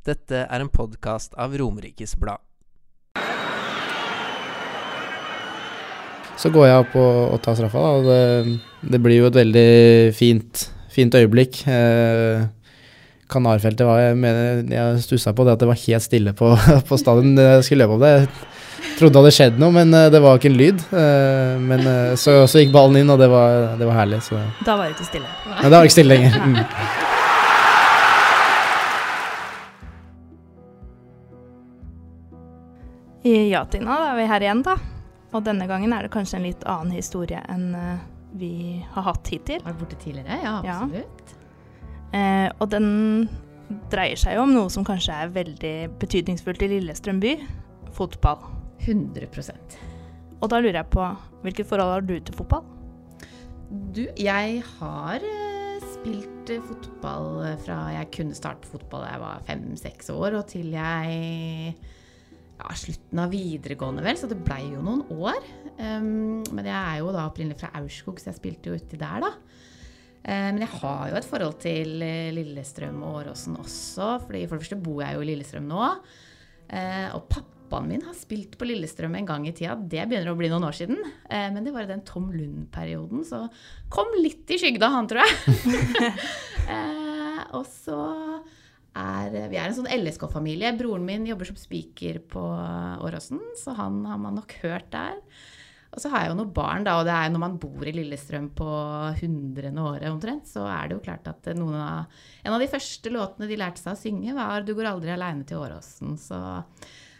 Dette er en podkast av Romerikes Blad. Så går jeg opp og, og tar straffa, da. Og det, det blir jo et veldig fint, fint øyeblikk. Eh, Kanarfeltet var Jeg mener jeg stussa på det at det var helt stille på, på stadion jeg skulle løpe opp det. Jeg trodde det hadde skjedd noe, men eh, det var ikke en lyd. Eh, men eh, så, så gikk ballen inn, og det var, det var herlig. Så Da var det ikke stille. Nei, det var ikke stille lenger. Ja, Tina, da er vi her igjen, da. Og denne gangen er det kanskje en litt annen historie enn eh, vi har hatt hittil. Vært borte tidligere? Ja, Ja. absolutt. Eh, og den dreier seg jo om noe som kanskje er veldig betydningsfullt i Lillestrøm by. Fotball. 100 Og da lurer jeg på, hvilket forhold har du til fotball? Du, jeg har eh, spilt eh, fotball fra jeg kunne starte fotball da jeg var fem-seks år, og til jeg ja, slutten av videregående, vel, så det blei jo noen år. Um, men jeg er jo da opprinnelig fra Aurskog, så jeg spilte jo uti der, da. Eh, men jeg har jo et forhold til eh, Lillestrøm og Åråsen også, fordi for det første bor jeg jo i Lillestrøm nå. Eh, og pappaen min har spilt på Lillestrøm en gang i tida. Det begynner å bli noen år siden. Men det var i den Tom Lund-perioden, så kom litt i skygda han, tror jeg. og så er Vi er en sånn LSK-familie. Broren min jobber som spiker på Åråsen, så han har man nok hørt der. Og så har jeg jo noen barn, da, og det er jo når man bor i Lillestrøm på hundrende året omtrent, så er det jo klart at av, en av de første låtene de lærte seg å synge, var 'Du går aldri aleine til Åråsen'. Så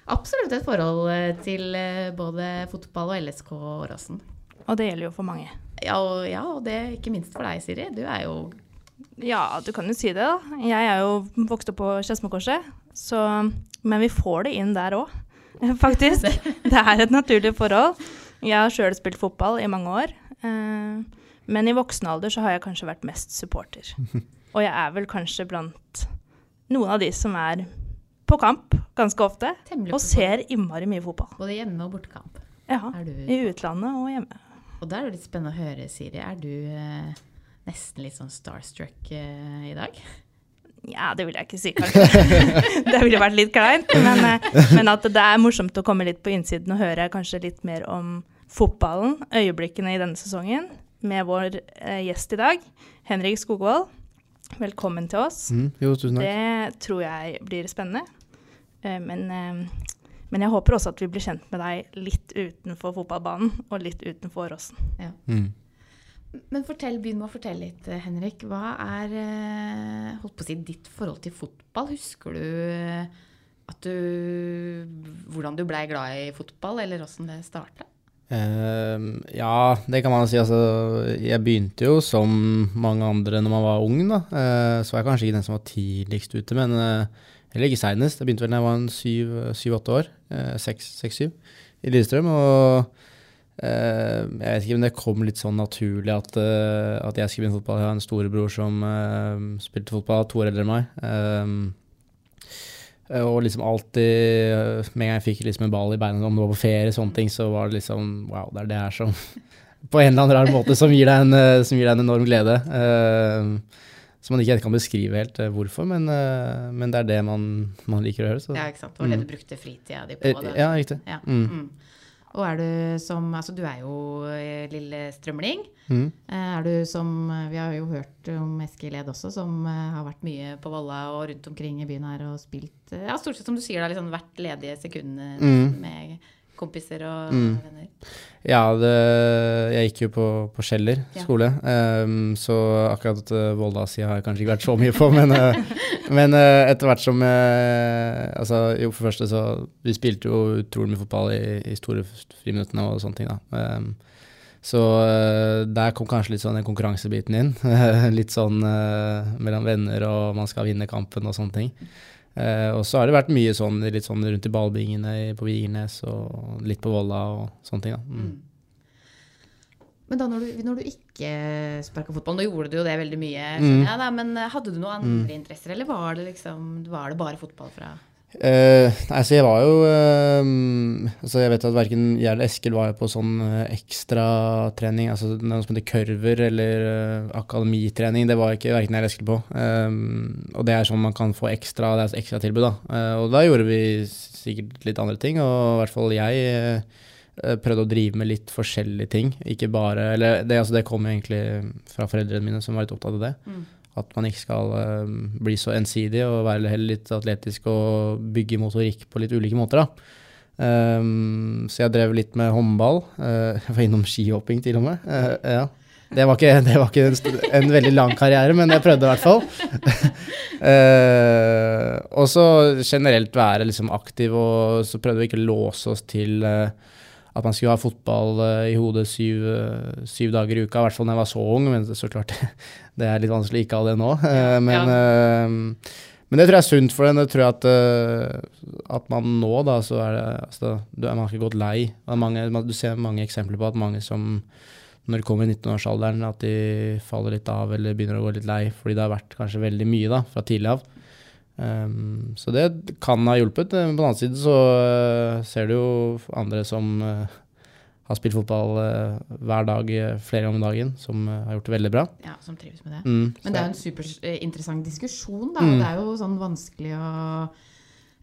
absolutt et forhold eh, til eh, både fotball og LSK og Åråsen. Og det gjelder jo for mange. Ja, og, ja, og det ikke minst for deg, Siri. Du er jo Ja, du kan jo si det, da. Jeg er jo vokst opp på Skedsmokorset, Men vi får det inn der òg, faktisk. Det er et naturlig forhold. Jeg har sjøl spilt fotball i mange år. eh, Men i voksen alder så har jeg kanskje vært mest supporter. Og jeg er vel kanskje blant noen av de som er på kamp ganske ofte. Og ser innmari mye fotball. både hjemme- og bortekamp. Ja, Er du I utlandet og hjemme. Og da er det litt spennende å høre, Siri. Er du eh, nesten litt sånn starstruck eh, i dag? Ja, det vil jeg ikke si, kanskje. det ville vært litt kleint. Men, eh, men at det er morsomt å komme litt på innsiden og høre kanskje litt mer om fotballen, øyeblikkene i denne sesongen, med vår eh, gjest i dag, Henrik Skogvold. Velkommen til oss. Mm, jo, tusen takk. Det tror jeg blir spennende. Eh, men, men jeg håper også at vi blir kjent med deg litt utenfor fotballbanen, og litt utenfor Åsen. Mm. Men fortell, begynn med å fortelle litt, eh, Henrik. Hva er eh, holdt på å si, ditt forhold til fotball? Husker du eh, at du, hvordan du blei glad i fotball, eller åssen det starta? Uh, ja, det kan man si. Altså, jeg begynte jo som mange andre når man var ung, da. Uh, så var jeg kanskje ikke den som var tidligst ute, men uh, Eller ikke seinest. Jeg begynte vel da jeg var syv-åtte år. Seks-syv i Lillestrøm. Og jeg vet ikke men det kom litt sånn naturlig at, eh, at jeg skulle begynne fotball. Jeg har en storebror som eh, spilte fotball, to år eldre enn meg. Og liksom alltid, med en gang jeg fikk liksom en ball i beina, om det var på ferie, sånne ting, så var det liksom Wow, det er det her som På en eller annen rar måte som gir deg en, som gir deg en enorm glede. Uh, som man ikke helt kan beskrive helt hvorfor, men, uh, men det er det man, man liker å høre. Så. Ja, ikke sant? Det var det Mm. du brukte fritida di Eh, på? da. Ja, riktig. Ja. Mm. Mm. Og er du som Altså, du er jo eh, lille strømling. Mm. Eh, Er du som Vi har jo hørt om Eskil Ed også, som eh, har vært mye på Volla og rundt omkring i byen her og spilt Ja, stort sett som du sier, da, liksom hvert ledige sekund Mm. med kompiser og Mm. venner. Ja, det, jeg gikk jo på, på Kjeller Ja. skole, um, så akkurat uh, Volda-sida har jeg kanskje ikke vært så mye på. Men, uh, men uh, etter hvert som jeg, Altså, jo, for det første så Vi spilte jo utrolig mye fotball i, i store friminuttene og sånne ting, da. Um, så eh, der kom kanskje litt sånn den konkurransebiten inn. litt sånn eh, mellom venner, og man skal vinne kampen og sånne ting. Eh, og så har det vært mye sånn, litt sånn rundt i ballbingene på Vigernes og litt på Volla og sånne ting. da. Mm. Mm. Men da når du, når du ikke sparka fotball, nå gjorde du jo det veldig mye, Mm. jeg, da, men eh, hadde du noen andre interesser, eller var det liksom var det bare fotball fra Eh, nei, så jeg var jo eh, altså Jeg vet at verken jeg eller Eskil var på sånn eh, ekstratrening, altså noe som heter kurver eller eh, akademitrening. Det var ikke verken jeg eller Eskil på. Eh, og det er sånn man kan få ekstra Det er ekstra tilbud, da. Eh, og da gjorde vi sikkert litt andre ting, og i hvert fall jeg prøvde å drive med litt forskjellige ting. Ikke bare Eller det, altså, det kom egentlig fra foreldrene mine, som var litt opptatt av det. Mm. At man ikke skal uh, bli så ensidig og være heller litt atletisk og bygge motorikk på litt ulike måter. da. Um, så jeg drev litt med håndball. Uh, jeg var innom skihopping til og med. Uh, ja. Det var ikke, det var ikke en, en veldig lang karriere, men jeg prøvde i hvert fall. uh, og så generelt være liksom aktiv, og så prøvde vi ikke å låse oss til eh, at man skulle ha fotball eh, i hodet syv, eh, syv dager i uka, i hvert fall da jeg var så ung. Men så klart, det er litt vanskelig å ikke ha det nå. Eh, men, ja. men det tror jeg er sunt for den. Det tror jeg at, at man nå, da, så er det altså, du Man har ikke gått lei. Mange, du ser mange eksempler på at mange som når de kommer i 19-årsalderen, at de faller litt av eller begynner å gå litt lei fordi det har vært kanskje veldig mye da, fra tidlig av. Um, så det kan ha hjulpet. Men på den annen side så uh, ser du jo andre som uh, har spilt fotball uh, hver dag eh, flere ganger om dagen, som eh, har gjort det veldig bra. Ja, som trives med det. Mm, Men det er en superinteressant diskusjon, da. Mm. det er jo sånn vanskelig å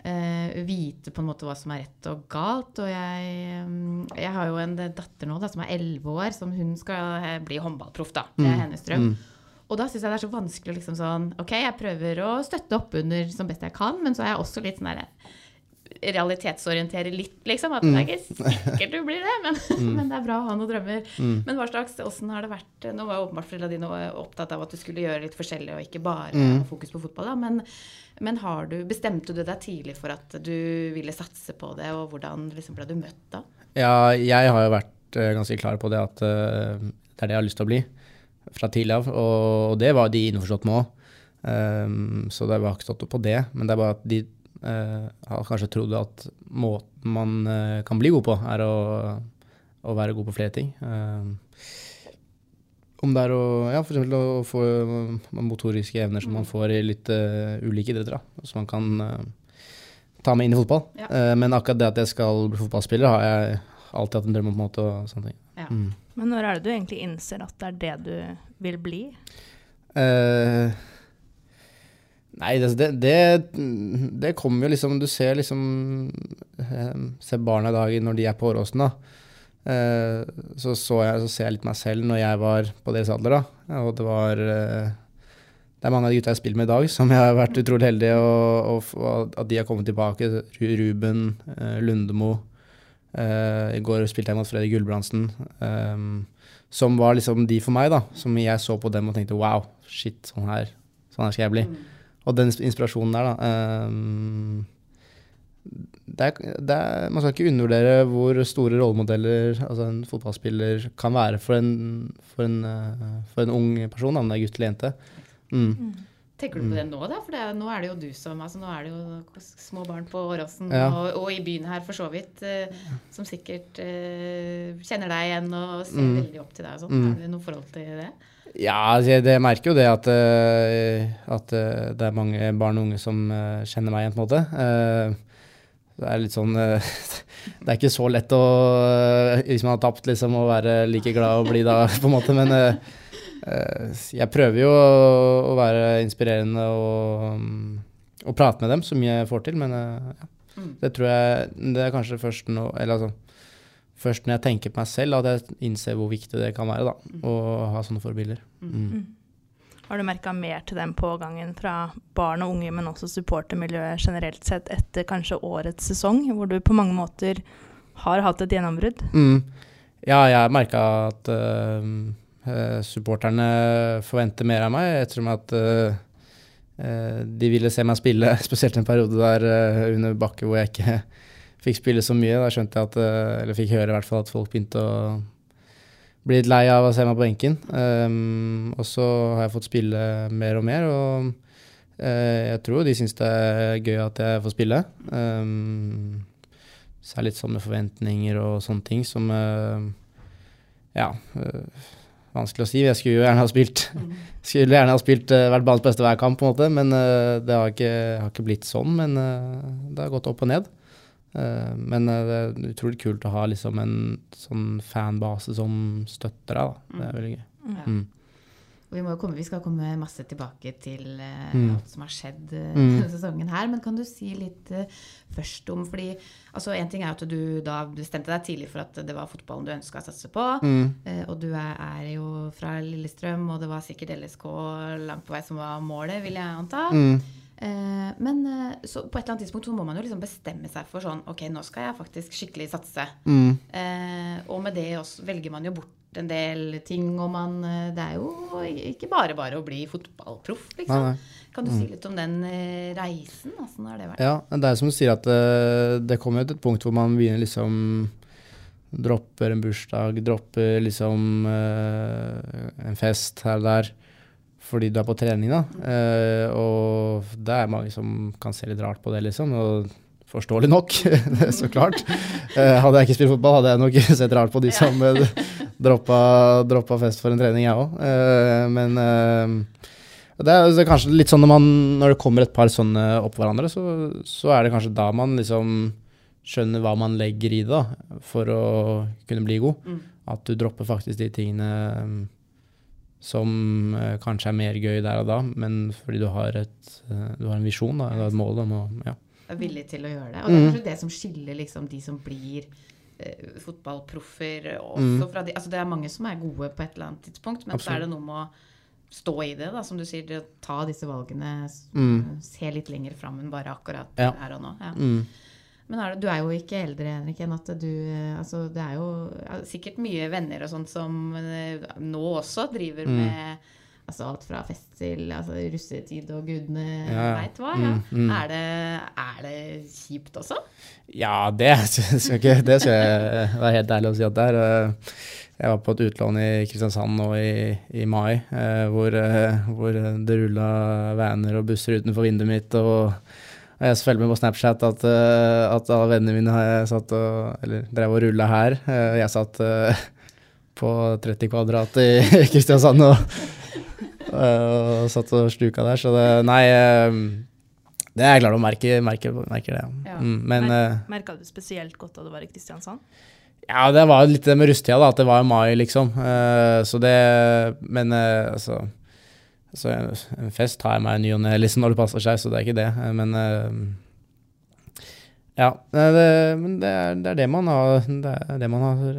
eh, vite på en måte hva som er rett og galt. Og jeg, um, jeg har jo en datter nå da, som er 11 år, som hun skal eh, bli håndballproff, da. Det er hennes drøm. mm. Og da syns jeg det er så vanskelig å liksom sånn Ok, jeg prøver å støtte opp under som best jeg kan, men så er jeg også litt sånn derre realitetsorientere litt, liksom. At det er ikke sikkert du blir det, men, men det er bra å ha noen drømmer. Men hva slags, åssen har det vært Nå var jo åpenbart foreldra dine opptatt av at du skulle gjøre litt forskjellig og ikke bare ha fokus på fotball, da. Men, men har du, bestemte du deg tidlig for at du ville satse på det, og hvordan liksom ble du møtt da? Ja, jeg har jo vært eh, ganske klar på det at uh, det er det jeg har lyst til å bli fra tidlig av, og, det var de innforstått med òg. så det var ikke stått opp på det, men det er bare at de uh, har kanskje trodd at måten man uh, kan bli god på, er å, å være god på flere ting. Eh, om det er å, ja, for eksempel å få eh, motoriske evner som man får i litt ulike idretter, som man kan ta med inn i fotball. Ja. Men akkurat det at jeg skal bli fotballspiller, har jeg alltid hatt en drøm om. på en måte, og sånne ting. Ja. Mm. Men når er det du egentlig innser at det er det du vil bli? Uh, nei, det, det, det, det kommer jo liksom Du ser liksom Ser barna i dag når de er på Åråsen, da. Uh, så, så, jeg, så ser jeg litt meg selv når jeg var på deres alder, da. Og det var Det er mange av de gutta jeg spiller med i dag, som jeg har vært utrolig heldig, og, og, og at de har kommet tilbake. Ruben, Lundemo. Eh, I går spilte jeg mot Fredrik Gulbrandsen. eh, som var liksom de for meg, da. Som jeg så på dem og tenkte wow, shit, sånn her, sånn her skal jeg bli. Og den inspirasjonen der, da. ehm, det er, det er, man skal ikke undervurdere hvor store rollemodeller altså en fotballspiller kan være for en, for en, eh, for en ung person, om det er gutt eller jente. Mm. Tenker du på det nå, da? For det, er- nå er det jo du som altså Nå er det jo små barn på Åråsen, Ja. og, og i byen her for så vidt, eh, som sikkert eh, kjenner deg igjen og ser Mm. veldig opp til deg og sånn. Mm. Er det noe forhold til det? Ja, altså, jeg, jeg merker jo det at, uh, at uh, det er mange barn og unge som uh, kjenner meg igjen, på en måte. Det er litt sånn Det er ikke så lett å Hvis man har tapt, liksom, å være like glad og blid da, på en måte. Men jeg prøver jo å, være inspirerende og, mm, og prate med dem så mye jeg får til. Men eh, ja, Mm. det tror jeg Det er kanskje først nå Eller altså Først når jeg tenker på meg selv, at jeg innser hvor viktig det kan være da, å ha sånne forbilder. Mm. Har du merka mer til den pågangen fra barn og unge, men også supportermiljøet generelt sett etter kanskje årets sesong, hvor du på mange måter har hatt et gjennombrudd? Mm. Ja, jeg merka at uh, uh, supporterne forventer mer av meg, Jeg tror at uh, uh, de ville se meg spille, spesielt en periode der under Bakke hvor jeg ikke fikk spille så mye. Da skjønte jeg at, eller fikk høre i hvert fall at folk begynte å bli litt lei av å se meg på benken. Um, og så har jeg fått spille mer og mer, og jeg tror de syns det er gøy at jeg får spille. Um, så er det litt sånn med forventninger og sånne ting som eh, Ja. Vanskelig å si. Jeg skulle jo gjerne ha spilt Skulle gjerne ha spilt, eh, vært banens beste hver kamp, på en måte. Men eh, det har ikke, har ikke blitt sånn. Men eh, det har gått opp og ned. Eh, men det er utrolig kult å ha liksom en sånn fanbase som støtter deg. Da. Det er veldig gøy. Ja. Mm. Vi, må komme, vi skal komme masse tilbake til uh, Mm. alt som har skjedd uh, Mm. denne sesongen her. Men kan du si litt uh, først om fordi altså En ting er at du da bestemte deg tidlig for at det var fotballen du ønska å satse på. Mm. Eh, og du er, er jo fra Lillestrøm, og det var sikkert LSK langt på vei som var målet, vil jeg anta. Mm. Eh, men eh, så på et eller annet tidspunkt så må man jo liksom bestemme seg for sånn Ok, nå skal jeg faktisk skikkelig satse. Mm. Eh, og med det også velger man jo bort en del ting, og man eh, Det er jo ikke bare bare å bli fotballproff, liksom. nei. Kan du si litt om den eh, reisen? Åssen har det vært? Ja, det er som du sier at det, det kommer til et punkt hvor man begynner liksom Dropper en bursdag, dropper liksom eh, en fest her og der fordi du er på trening, da. Eh, og det er mange som kan se litt rart på det, liksom. Og forståelig nok, så klart. Eh, hadde jeg ikke spilt fotball, hadde jeg nok sett rart på de som eh, droppa, droppa fest for en trening, jeg òg. Eh, men eh, det er, det er kanskje litt sånn når, man, når det kommer et par sånne oppå hverandre, så, så er det kanskje da man liksom skjønner hva man legger i det da, for å kunne bli god. Mm. At du dropper faktisk de tingene um, som eh, kanskje er mer gøy der og da, men fordi du har, et, eh, du har en visjon, da, eller et mål om å ja. Er villig til å gjøre det. Og det er Mm. det som skiller liksom de som blir eh, fotballproffer også Mm. fra de Altså det er mange som er gode på et eller annet tidspunkt, men så er det noe med å stå i det, da, som du sier. Det ta disse valgene, Mm. se litt lenger fram enn bare akkurat Ja. her og nå. Ja. Mm. Men er det, du er jo ikke eldre, Henrik, enn at du eh, Altså, det er jo sikkert mye venner og sånt som eh, nå også driver Mm. med altså alt fra fest til altså, russetid og gudene Ja, veit hva. Ja. Mm, mm. Er, det, er det kjipt også? Ja, det skal, ikke, det skal jeg være helt ærlig og si at det er. Eh, Jeg var på et utlån i Kristiansand nå i, i mai, eh, hvor, eh, hvor det rulla vaner og busser utenfor vinduet mitt. og og jeg følger med på Snapchat at, at alle vennene mine har satt og, eller drev og rulla her. Jeg satt på 30 kvadrat i Kristiansand og, og satt og sluka der. Så det Nei, eh, det er jeg glad å merke, merke, merke det. Ja. Mm, men eh, Merka du spesielt godt da du var i Kristiansand? ja, det var litt det med rusttida, da. At det var i mai, liksom. Eh, så det Men eh, altså så En fest tar jeg meg i ny og ne liksom, når det passer seg, så det er ikke det. Eh, Men eh, Ja. eh, Det, men det er, det er det man har Det er det man har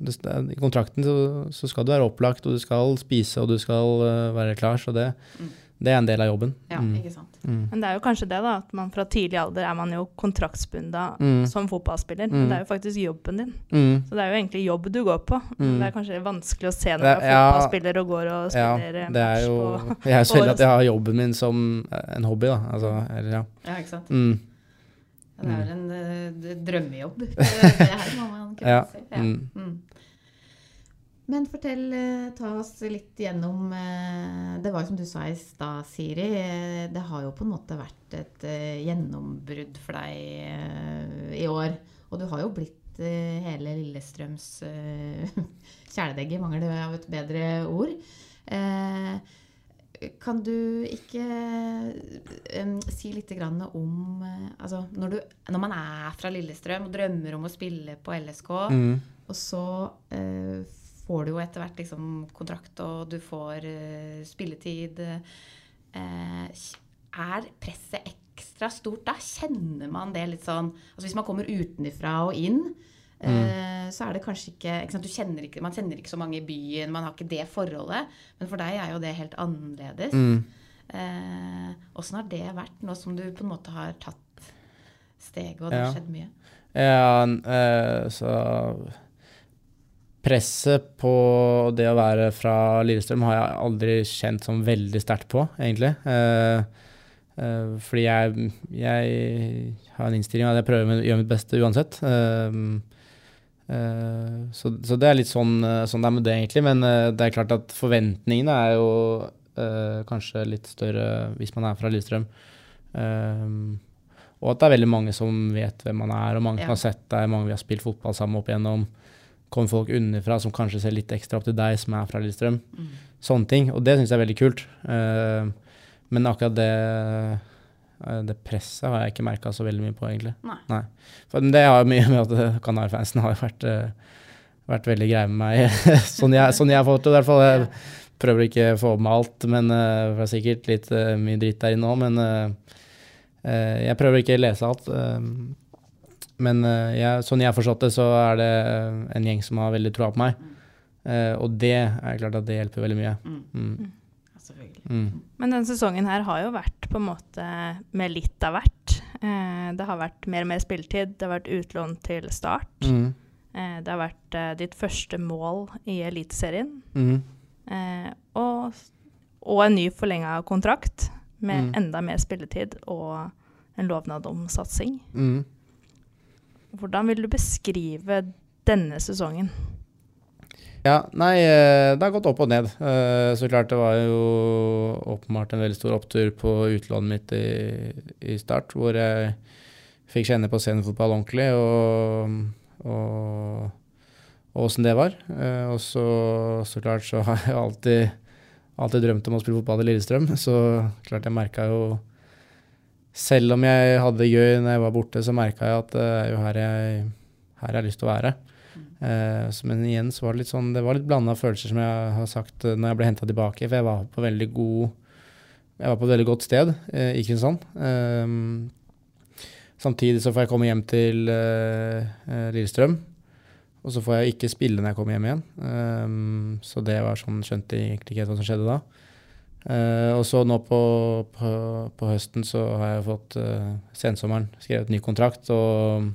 eh, I kontrakten så, så skal du være opplagt, og du skal spise, og du skal eh, være klar. Så det, Mm. det er en del av jobben. Ja, Mm. ikke sant. Mm. Men det er jo kanskje det, da. At man fra tidlig alder er man jo kontraktsbunda Mm. som fotballspiller. Mm. Men det er jo faktisk jobben din. Mm. Så det er jo egentlig jobb du går på. Mm. det er kanskje vanskelig å se når du er fotballspiller og går og Ja, spiller ja, det er match jo på Jeg er så heldig at jeg har jobben min som en hobby, da. Altså, eller ja. Ja, ikke sant. Mm. Det er vel en eh, drømmejobb. Det her må man kunne Ja. si. Ja. Mm. Mm. Men fortell, eh, ta oss litt gjennom eh, Det var jo som du sa i stad, Siri. Det har jo på en måte vært et gjennombrudd for deg i år. Og du har jo blitt hele Lillestrøms kjæledegge, mangel av et bedre ord. Eh, kan du ikke um, si litt grann om eh, altså når, du, når man er fra Lillestrøm og drømmer om å spille på LSK, Mm. og så uh, får du jo etter hvert liksom kontrakt, og du får uh, spilletid. uh, er presset ekstra stort da? Kjenner man det litt sånn altså Hvis man kommer utenfra og inn, eh, så er det kanskje ikke, ikke kjenner ikke, Man kjenner ikke så mange i byen, man har ikke det forholdet. Men for deg er jo det helt annerledes. Mm. Eh, har det vært, nå som du på en måte har tatt steget, og det Ja. har skjedd mye? Ja, eh, så Presset på det å være fra Lillestrøm har jeg aldri kjent sånn veldig sterkt på, egentlig. Eh, eh, fordi jeg, jeg har en innstilling av at jeg prøver å gjøre mitt beste uansett. Eh, så, så det er litt sånn, eh, sånn det er med det, egentlig. Men eh, det er klart at forventningene er jo uh, kanskje litt større hvis man er fra Lillestrøm. Um, og at det er veldig mange som vet hvem man er, og mange Ja. som har sett deg, mange vi har spilt fotball sammen opp igjennom. kommer folk underfra som kanskje ser litt ekstra opp til deg, som er fra Lillestrøm. Mm. Sånne ting. Og det syns jeg er veldig kult. Uh, men akkurat det, eh, det presset har jeg ikke merka så veldig mye på, egentlig. Nei. For det har jo mye med at eh, Kanarifansen har vært, eh, vært veldig greie med meg. sånn, jeg, sånn jeg har fått det, i hvert fall. Jeg prøver ikke å få med alt, men eh, det er sikkert litt eh, mye dritt der inne òg. Men eh, eh, jeg prøver ikke å lese alt. eh, men eh, jeg, sånn jeg har forstått det, så er det en gjeng som har veldig troa på meg. Eh, og det er klart at det hjelper veldig mye. Mm. Mm. Selvfølgelig. Mm. Men denne sesongen her har jo vært på en måte med litt av hvert. Eh, det har vært mer og mer spilletid, det har vært utlån til start. Mm. Eh, det har vært eh, ditt første mål i Eliteserien. Mm. Eh, og, og en ny forlenga kontrakt med Mm. enda mer spilletid og en lovnad om satsing. Mm. Hvordan vil du beskrive denne sesongen? Ja, nei, eh, det har gått opp og ned. Eh, Så klart det var jo åpenbart en veldig stor opptur på utlånet mitt i, i start, hvor jeg fikk kjenne på seniorfotball ordentlig, og, og, og åssen det var. Eh, Og så, så klart så har jeg alltid, alltid drømt om å spille fotball i Lillestrøm, så klart jeg merka jo Selv om jeg hadde det gøy når jeg var borte, så merka jeg at det er jo her jeg, her jeg har lyst til å være. Så, men igjen så var det litt sånn Det var litt blanda følelser, som jeg har sagt eh, når jeg ble henta tilbake. For jeg var på veldig god Jeg var på et veldig godt sted uh, i Kristiansand. Uh, samtidig så får jeg komme hjem til Lillestrøm. Og så får jeg ikke spille når jeg kommer hjem igjen. Så det var sånn Skjønte egentlig ikke helt hva som skjedde da. Og så nå på, på, på høsten så har jeg fått uh, sensommeren skrevet ny kontrakt og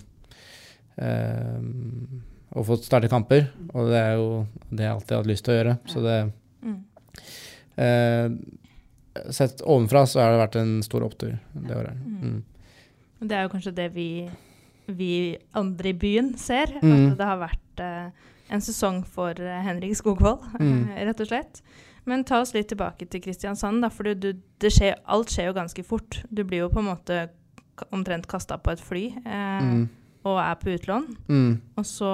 og fått starte kamper. Og det er jo det jeg alltid har hatt lyst til å gjøre. Så det Mm. eh, Sett ovenfra så har det vært en stor opptur det året. Mm. Det er jo kanskje det vi, vi andre i byen ser. Mm. At det har vært eh, en sesong for eh, Henrik Skogvold, Mm. rett og slett. Men ta oss litt tilbake til Kristiansand, da, for du, du, det skjer, alt skjer jo ganske fort. Du blir jo på en måte omtrent kasta på et fly eh, Mm. Og er på utlån. Mm. Og så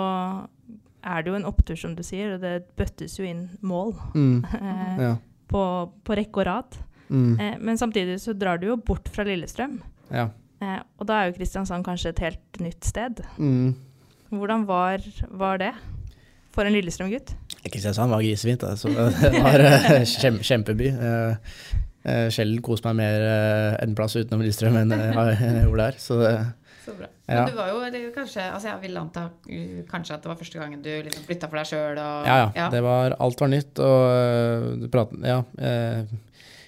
er det jo en opptur, som du sier, og det bøttes jo inn mål Mm. eh, Ja. på, på rekke og rad. Mm. Eh, men samtidig så drar du jo bort fra Lillestrøm. ja. Eh, og da er jo Kristiansand kanskje et helt nytt sted. Mm. Hvordan var, var det for en Lillestrøm-gutt? Kristiansand var grisefint. Altså. Det var eh, kjem, kjempeby. Eh, eh, Sjelden kost meg mer eh, en plass utenom Lillestrøm enn jeg enn jeg gjorde der. Så det, Så bra. Ja. Men du var jo eller kanskje Altså jeg vil anta uh, kanskje at det var første gangen du liksom flytta for deg sjøl Ja, Ja, ja. Det var, alt var nytt. Og øh, du pratet, ja, Jeg,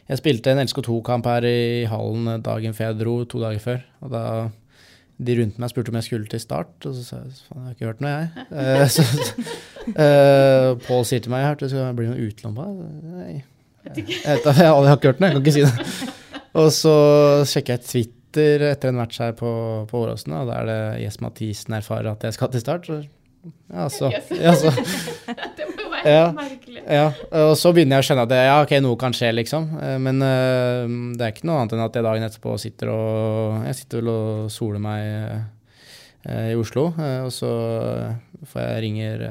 jeg spilte en LSK2-kamp her i hallen dagen før jeg dro, to dager før. Og da de rundt meg spurte om jeg skulle til start, og så sa jeg faen, jeg har ikke hørt noe, jeg. Eh, så, eh, Pål sier til meg hørte det skal bli noe utlån på deg. Jeg, jeg har ikke hørt noe, jeg kan ikke si det. Og så sjekker jeg Twitter etter en match her på, på Åråsen, og da er det Jes Mathisen erfarer at jeg skal til start. Så, ja, så, Yes. ja, så det må jo være Ja. merkelig. ja, og så begynner jeg å skjønne at det, ja, ok, noe kan skje, liksom. Eh, Men uh, det er ikke noe annet enn at jeg dagen etterpå sitter og Jeg sitter vel og soler meg uh, i Oslo, uh, og så får jeg ringer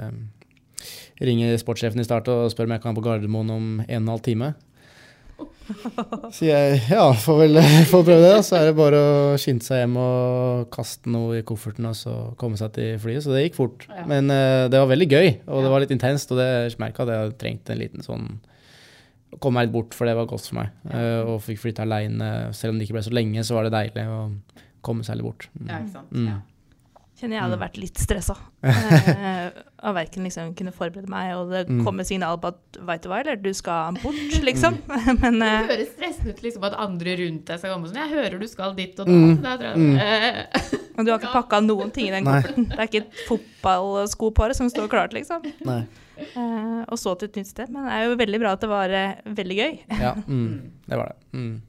ringer sportssjefen i start og spør om jeg kan på Gardermoen om en og en halv time. Sier jeg ja, får vel får prøve det. da. Så er det bare å skynde seg hjem og kaste noe i kofferten og så komme seg til flyet. Så det gikk fort. Ja. Men uh, det var veldig gøy, og Ja. det var litt intenst. Og det merka at jeg hadde trengt en liten sånn å komme meg litt bort, for det var godt for meg. Eh, og fikk flytte aleine. Selv om det ikke ble så lenge, så var det deilig å komme seg litt bort. Mm. Ja, ikke sant. Mm. Ja. Kjenner jeg hadde Mm. vært litt stressa. Eh, og verken liksom kunne forberede meg, og det Mm. kommer signal på at veit du hva, eller du skal bort, liksom. Men Det eh, høres stressende ut liksom, at andre rundt deg skal komme sånn 'Jeg hører du skal dit og da.' Mm. Mm. eh, du har ikke pakka noen ting i den kofferten. Det er ikke et fotballsko på det som står klart, liksom. Nei. Eh, og så til et nytt sted. Men det er jo veldig bra at det var eh, veldig gøy. Ja, mm, det var det. Mm.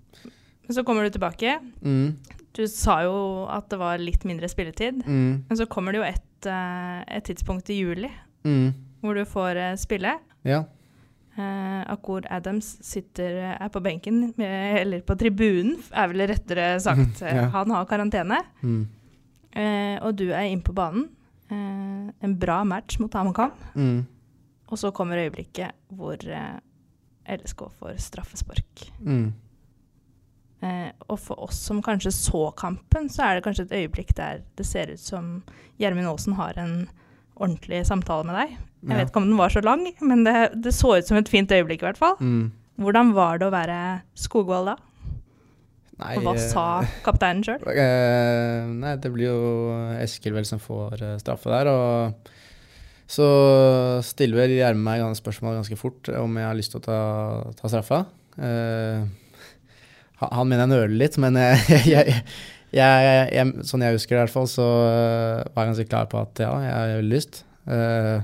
Men så kommer du tilbake. Mm. Du sa jo at det var litt mindre spilletid. Mm. Men så kommer det jo et, eh, et tidspunkt i juli Mm. hvor du får eh, spille. Ja. Uh, Akor Adams sitter, eh, er på benken, med, eller på tribunen, er vel rettere sagt. Ja. Han har karantene, Mm. uh, og du er inne på banen. Uh, en bra match mot Hamakam. Mm. Og så kommer øyeblikket hvor eh, LSK får straffespark. Mm. Eh, og for oss som kanskje så kampen, så er det kanskje et øyeblikk der det ser ut som Gjermund Aasen har en ordentlig samtale med deg. Jeg Ja. vet ikke om den var så lang, men det, det så ut som et fint øyeblikk i hvert fall. Mm. Hvordan var det å være Skogvold da? Nei, Og hva eh, sa kapteinen sjøl? Eh, nei, det blir jo Eskil vel som får eh, straffe der, og så stiller vel Gjermund meg spørsmål ganske fort om jeg har lyst til å ta, ta straffa. Eh, han, mener jeg nøler litt, men jeg, jeg, jeg, jeg, sånn jeg husker det i hvert fall, så eh, var jeg ganske klar på at ja, jeg har veldig lyst. Eh,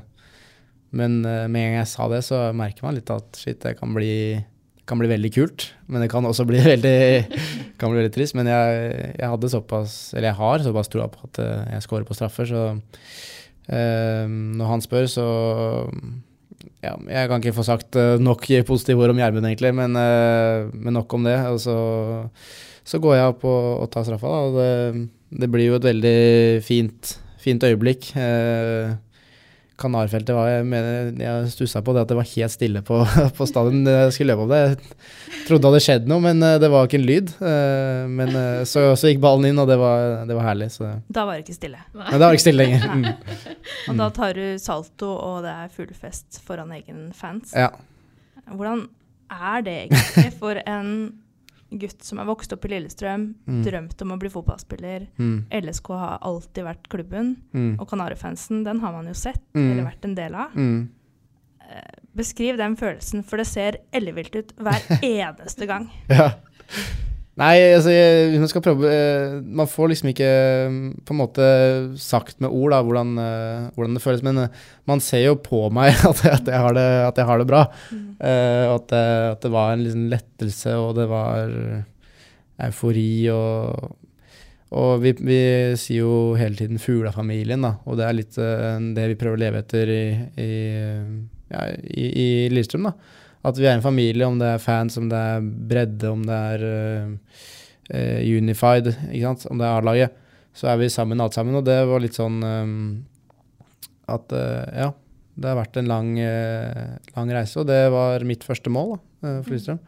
men eh, med en gang jeg sa det, så merker man litt at shit, det kan bli, kan bli veldig kult. Men det kan også bli veldig, kan bli veldig trist. Men jeg, hadde såpass, eller jeg har såpass troa på at eh, jeg scorer på straffer, så eh, når han spør, så ja, jeg kan ikke få sagt eh, nok positive ord om Gjermund, egentlig, men, eh, men nok om det. Og så, så går jeg opp og, og tar straffa, da. Det, det blir jo et veldig fint, fint øyeblikk. Eh, Kanarfeltet var Jeg mener, jeg stussa på det at det var helt stille på, på stadion jeg skulle løpe opp det. Jeg trodde det hadde skjedd noe, men eh, det var ikke en lyd. Eh, Men eh, så, så gikk ballen inn, og det var, det var herlig. Så. Da var det ikke stille. Nei, det var ikke stille lenger. Mm. Og da tar du salto, og det er full fest foran egen fans. Ja. Hvordan er det egentlig for en gutt som er vokst opp i Lillestrøm, Mm. drømt om å bli fotballspiller? Mm. LSK har alltid vært klubben, Mm. og Kanarifansen, den har man jo sett, Mm. eller vært en del av. Mm. Beskriv den følelsen, for det ser ellevilt ut hver eneste gang. Ja. Nei, altså, jeg- man skal prøve eh, Man får liksom ikke eh, på en måte sagt med ord da, hvordan, eh, hvordan det føles, men man ser jo på meg at at jeg, har, det, at jeg har det bra. Mm. Uh, at, det, at det var en liksom lettelse, og det var eufori og Og vi, vi sier jo hele tiden 'fuglafamilien', da, og det er litt uh, det vi prøver å leve etter i, i, ja, i, i Lillestrøm. da. At vi er en familie, om det er fans, om det er bredde, om det er uh, unified, ikke sant? om det er A-laget, så er vi sammen alt sammen. Og det var litt sånn eh, at uh, ja, det har vært en lang, uh, lang reise, og det var mitt første mål da, for Lillestrøm.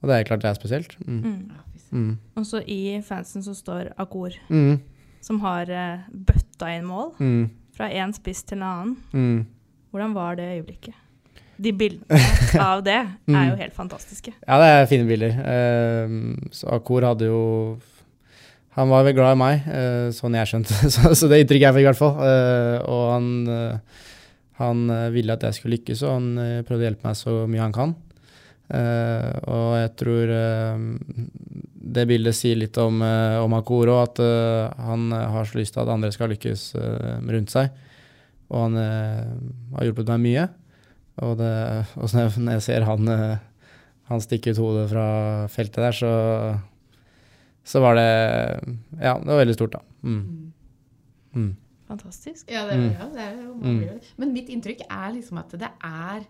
Og det er klart det er spesielt. Mm. Mm. Mm. Og så i fansen så står Akor, Mm. som har bøtta inn mål Mm. fra én spiss til en annen. Mm. Hvordan var det øyeblikket? De bildene av det er jo Mm. helt fantastiske. Ja, det er fine bilder. Eh, så Akor hadde jo Han var vel glad i meg, eh, sånn jeg skjønte. så, det inntrykket jeg fikk, i hvert fall. Eh, og han, eh, han ville at jeg skulle lykkes, og han prøvde å hjelpe meg så mye han kan. Og jeg tror det bildet sier litt om, om Akor òg, at han har så lyst til at andre skal lykkes rundt seg. Og han har hjulpet meg mye. Og, det, og når jeg- ser han eh, han stikker ut hodet fra feltet der, så, så var det Ja, det var veldig stort, da. Mm. Mm. Mm. Fantastisk. Ja, det, Mm. ja, det er jo Mm. det. Men mitt inntrykk er liksom at det er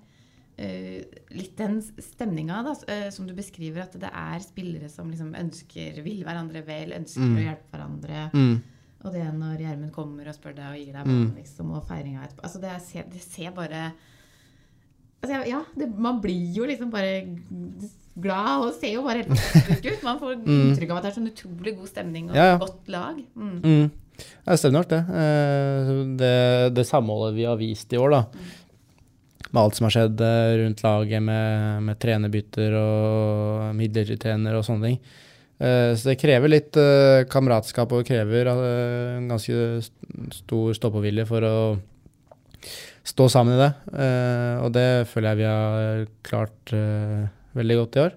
Uh, litt den stemninga uh, som du beskriver, at det er spillere som liksom ønsker, vil hverandre vel, ønsker Mm. å hjelpe hverandre. Mm. Og det når Gjermund kommer og spør deg og gir deg Mm. liksom, og feiringa etterpå altså det, er, ser- det ser bare altså, Ja, det, man blir jo liksom bare glad og ser jo bare helt fantastisk ut. Man får Mm. inntrykk av at det er sånn utrolig god stemning og Ja, ja. godt lag. Mm. Mm. Ja, det stemmer nok, det. Eh, det. Det samholdet vi har vist i år, da. Med alt som har skjedd eh, rundt laget med, med trenerbytter og midlertidig trener og sånne ting. Eh, Så det krever litt kameratskap og krever en ganske stor stå-på-vilje for å stå sammen i det. Eh, Og det føler jeg vi har klart eh, veldig godt i år.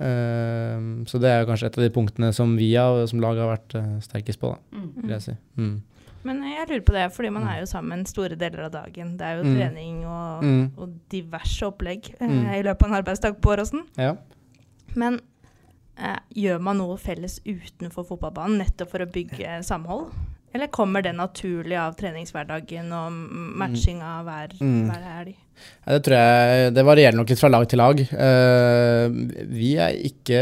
Eh, Så det er jo kanskje et av de punktene som vi har, som lag har vært eh, sterkest på, da, Mm. vil jeg si. Mm. Men jeg lurer på det, fordi man er jo sammen store deler av dagen. Det er jo Mm. trening og, Mm. og diverse opplegg eh, Mm. i løpet av en arbeidsdag på Åråsen. Ja. Men eh, gjør man noe felles utenfor fotballbanen nettopp for å bygge samhold? Eller kommer det naturlig av treningshverdagen og matching av hver, Mm. hver helg? Ja, Det tror jeg Det varierer nok litt fra lag til lag. Uh, vi er ikke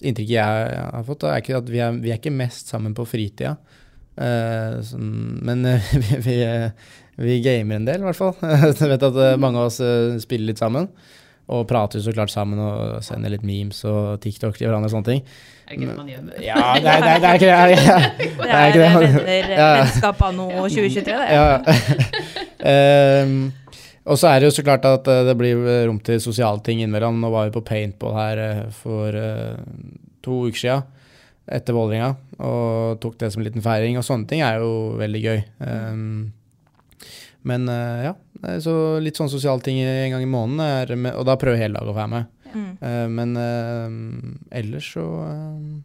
Inntrykket jeg har fått, er ikke at vi er, vi er ikke mest sammen på fritida. Uh, sånn, men uh, vi, vi, eh, vi gamer en del, i hvert fall. Jeg vet at eh, mange av oss eh, spiller litt sammen. Og prater så klart sammen og sender litt memes og TikTok til hverandre og sånne ting. Er det ikke det man gjør? Ja, det er, det er, det er ikke det. Det er ikke det. Ja. vennskap anno 2023, det. Ja. Ehm, og så er det jo så klart at eh, det blir rom til sosiale ting innimellom. Nå var vi på paintball her eh, for uh, to uker sia etter Vålerenga og tok det som en liten feiring. Og sånne ting er jo veldig gøy. Um, men uh, ja, så litt sånn sosiale ting en gang i måneden, er med, og da prøver hele laget å være med. Mm. Uh, men uh, ellers så uh,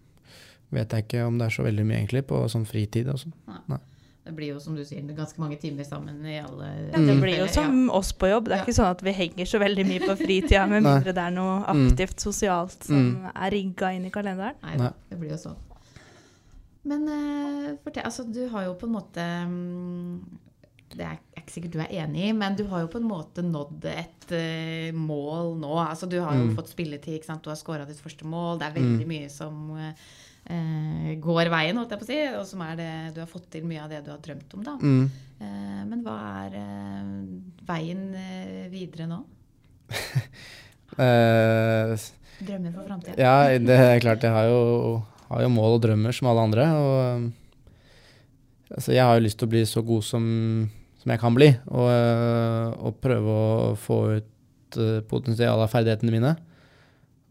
vet jeg ikke om det er så veldig mye egentlig på sånn fritid også. Nei. Nei. Det blir jo, som du sier, ganske mange timer sammen i alle Ja, det Mm. blir jo som oss på jobb. Det er Ja. ikke sånn at vi henger så veldig mye på fritida, med mindre det er noe Mm. aktivt sosialt som er rigga inn i kalenderen. Nei, Nei. det blir jo sånn. Men eh, fortell, altså, du har jo på en måte mm, Det er ikke sikkert du er enig i, men du har jo på en måte nådd et uh, mål nå. Altså, du har jo Mm. fått spilletid, ikke sant? du har scora ditt første mål. Det er veldig mye som uh, går veien, holdt jeg på å si, og som er det du har fått til mye av det du har drømt om. da. Mm. Uh, men hva er veien videre nå? Drømmer for framtida? ja, det er klart jeg har jo, har jo mål og drømmer som alle andre. Og altså, jeg har jo lyst til å bli så god som, som jeg kan bli. Og, uh, og prøve å få ut uh, potensialet av ferdighetene mine.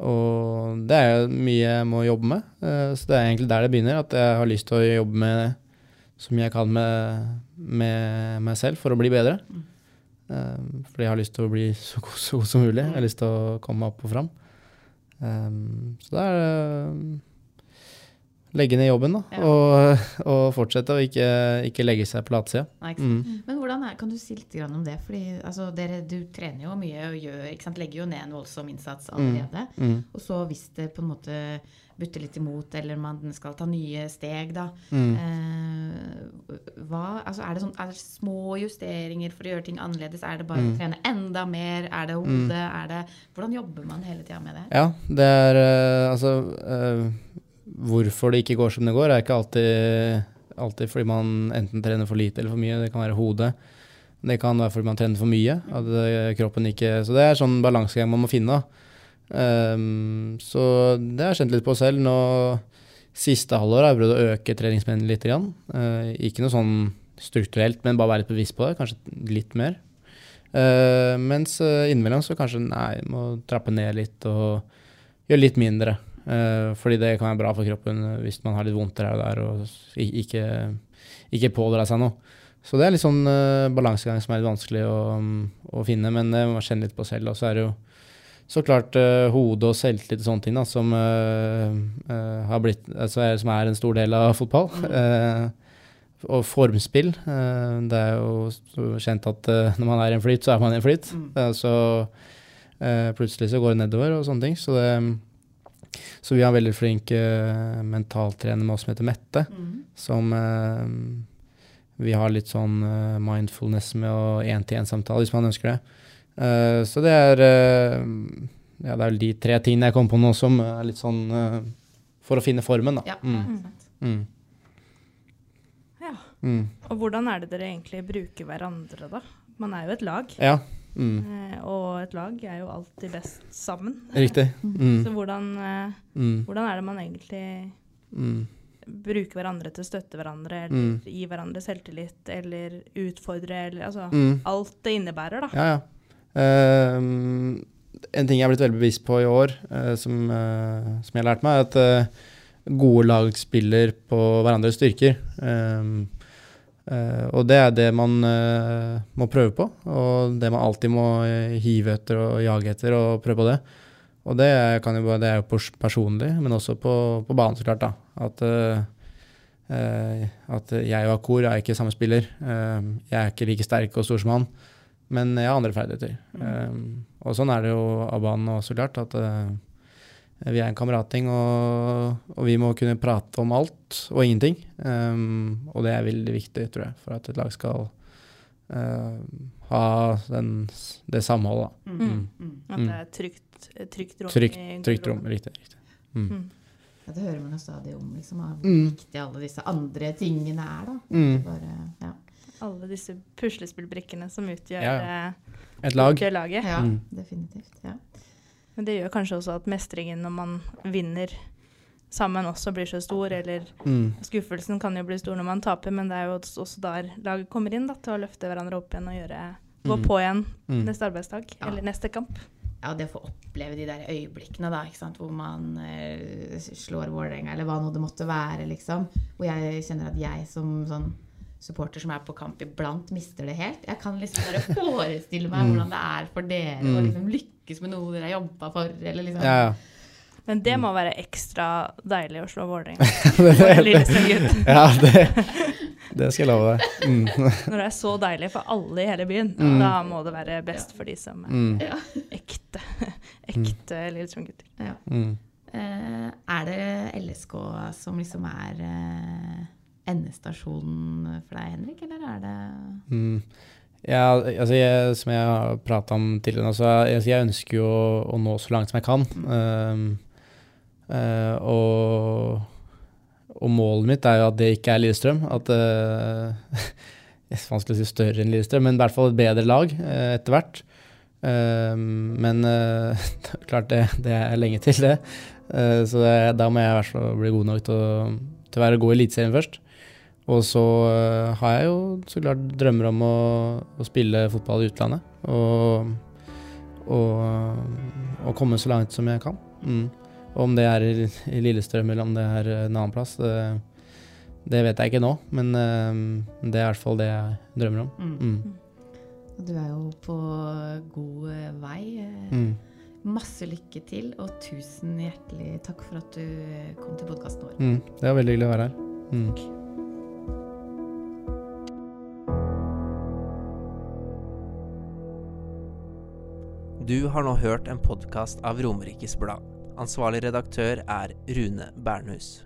Og det er jo mye jeg må jobbe med. Uh, så det er egentlig der det begynner. At jeg har lyst til å jobbe med så mye jeg kan med, med meg selv for å bli bedre. Mm. Fordi jeg har lyst til å bli så god, så god som mulig. Jeg har lyst til å komme meg opp og fram. Så da er det legge ned jobben, da. Ja. Og, og fortsette å ikke, ikke legge seg på latsida. Mm. Men hvordan er, kan du si litt om det? Fordi altså, dere, du trener jo mye og gjør, ikke sant? legger jo ned en voldsom innsats allerede. Mm. Og så hvis det på en måte butter litt imot, eller man skal ta nye steg, da Mm. eh, hva, altså, er, det sånn, er det små justeringer for å gjøre ting annerledes? Er det bare Mm. å trene enda mer? Er det hodet? Er det, hvordan jobber man hele tida med det? Ja, det er uh, altså uh, Hvorfor det ikke går som det går, er ikke alltid, alltid fordi man enten trener for lite eller for mye. Det kan være hodet. Det kan være fordi man trener for mye. At uh, kroppen ikke Så det er sånn balansegang man må finne. Um, så det har jeg kjent litt på selv. Nå Siste halvår har jeg prøvd å øke treningsmengden litt. Grann. Uh, ikke noe sånn strukturelt, men bare være litt bevisst på det. Kanskje litt mer. Uh, mens innimellom så kanskje nei, må trappe ned litt og gjøre litt mindre. Uh, fordi det kan være bra for kroppen hvis man har litt vondt her og der og ikke, ikke pådrar seg noe. Så det er litt sånn uh, balansegang som er litt vanskelig å, um, å finne, men det må man kjenne litt på selv. Og så er det jo så klart uh, hode og selvtillit og sånne ting da, som, uh, uh, har blitt, altså er, som er en stor del av fotball. Uh, og formspill. det er jo kjent at når man er i en flyt, så er man i en flyt. Mm. Så plutselig så går det nedover og sånne ting. Så, det, så vi har en veldig flink uh, mentaltrener med oss som heter Mette, Mm. som uh, vi har litt sånn uh, mindfulness med og én-til-én-samtale, hvis man ønsker det. Så det er Ja, det er vel de tre tingene jeg kom på nå som er litt sånn For å finne formen, da. Ja, Mm. Mm. Ja. Mm. Og hvordan er det dere egentlig bruker hverandre, da? Man er jo et lag. Ja. Mm. eh, Og et lag er jo alltid best sammen. Riktig. Mm. Så hvordan, eh, Mm. hvordan er det man egentlig Mm. bruker hverandre til å støtte hverandre, eller Mm. gi hverandre selvtillit, eller utfordre, eller altså. Alt det innebærer, da. Ja, ja. Ehm, en ting jeg har blitt veldig bevisst på i år, uh, som, uh, som jeg har lært meg, er at gode lag spiller på hverandres styrker. Eh, og det er det man eh, må prøve på, og det man alltid må eh, hive etter og jage etter og prøve på det. Og det, kan jo, det er jo personlig, men også på, på banen, så klart. da. At, eh, eh, at jeg og Akor er ikke samme spiller. Jeg er ikke like sterk og stor som han. Men jeg har andre ferdigheter. Um, og sånn er det jo av banen også, klart. At vi er en kameratgjeng, og, og vi må kunne prate om alt og ingenting. Um, og det er veldig viktig, tror jeg, for at et lag skal uh, ha den, det samholdet. Mm. Mm. Mm. At det er trygt, trygt rom. Trygt, i trygt rom. Riktig. riktig. Mm. Mm. Ja, det hører man jo stadig om, liksom, hvor Mm. viktig alle disse andre tingene er, da. Mm. Bare, ja. Alle disse puslespillbrikkene som utgjør, Ja, eh, Et lag. utgjør laget. ja, Mm. definitivt. Ja. Men det gjør kanskje også at mestringen når man vinner sammen også blir så stor, eller Mm. skuffelsen kan jo bli stor når man taper, men det er jo også der laget kommer inn da, til å løfte hverandre opp igjen og gjøre, gå Mm. på igjen Mm. neste arbeidsdag, Ja. eller neste kamp. ja, det å få oppleve de der øyeblikkene da, ikke sant? hvor man eh, slår Vålerenga, eller hva nå det måtte være, liksom. Hvor jeg kjenner at jeg som sånn supporter som er på kamp iblant, mister det helt. Jeg kan liksom bare forestille meg Mm. hvordan det er for dere å Mm. liksom lykkes med noe dere har jobba for, eller liksom Ja, ja. Men Mm. det må være ekstra deilig å slå Vålerenga. Ja, det, det skal jeg love deg. Mm. Når det er så deilig for alle i hele byen, Mm. da må det være best for de som er ekte, ekte, mm. Lillestrøm-gutter. Ja. Mm. Eh, er det LSK som liksom er eh, endestasjonen for deg, Henrik, eller er det Mm. Ja, altså jeg, som jeg har prata om tidligere, nå, så jeg, jeg ønsker jo å, å nå så langt som jeg kan. Mm. Uh, uh, og, og målet mitt er jo at det ikke er Lillestrøm. At uh, Det er vanskelig å si større enn Lillestrøm, men i hvert fall et bedre lag eh, etter hvert. Um, men eh, klart det, det er lenge til, det. Så det, da må jeg i hvert fall bli god nok til å, til å være god i Eliteserien først. Og så eh, har jeg jo så klart drømmer om å, å spille fotball i utlandet. Og, og, og komme så langt som jeg kan. Mm. Og om det er i, i Lillestrøm eller om det er en annen plass, det, det vet jeg ikke nå. Men eh, det er i hvert fall det jeg drømmer om. mm. Mm. Du er jo på god eh, vei. Mm. Masse lykke til, og tusen hjertelig takk for at du kom til podkasten vår. Mm. Det var veldig hyggelig å være her. Mm. Du har nå hørt en podkast av Romerikes Blad. Ansvarlig redaktør er Rune Bernhus.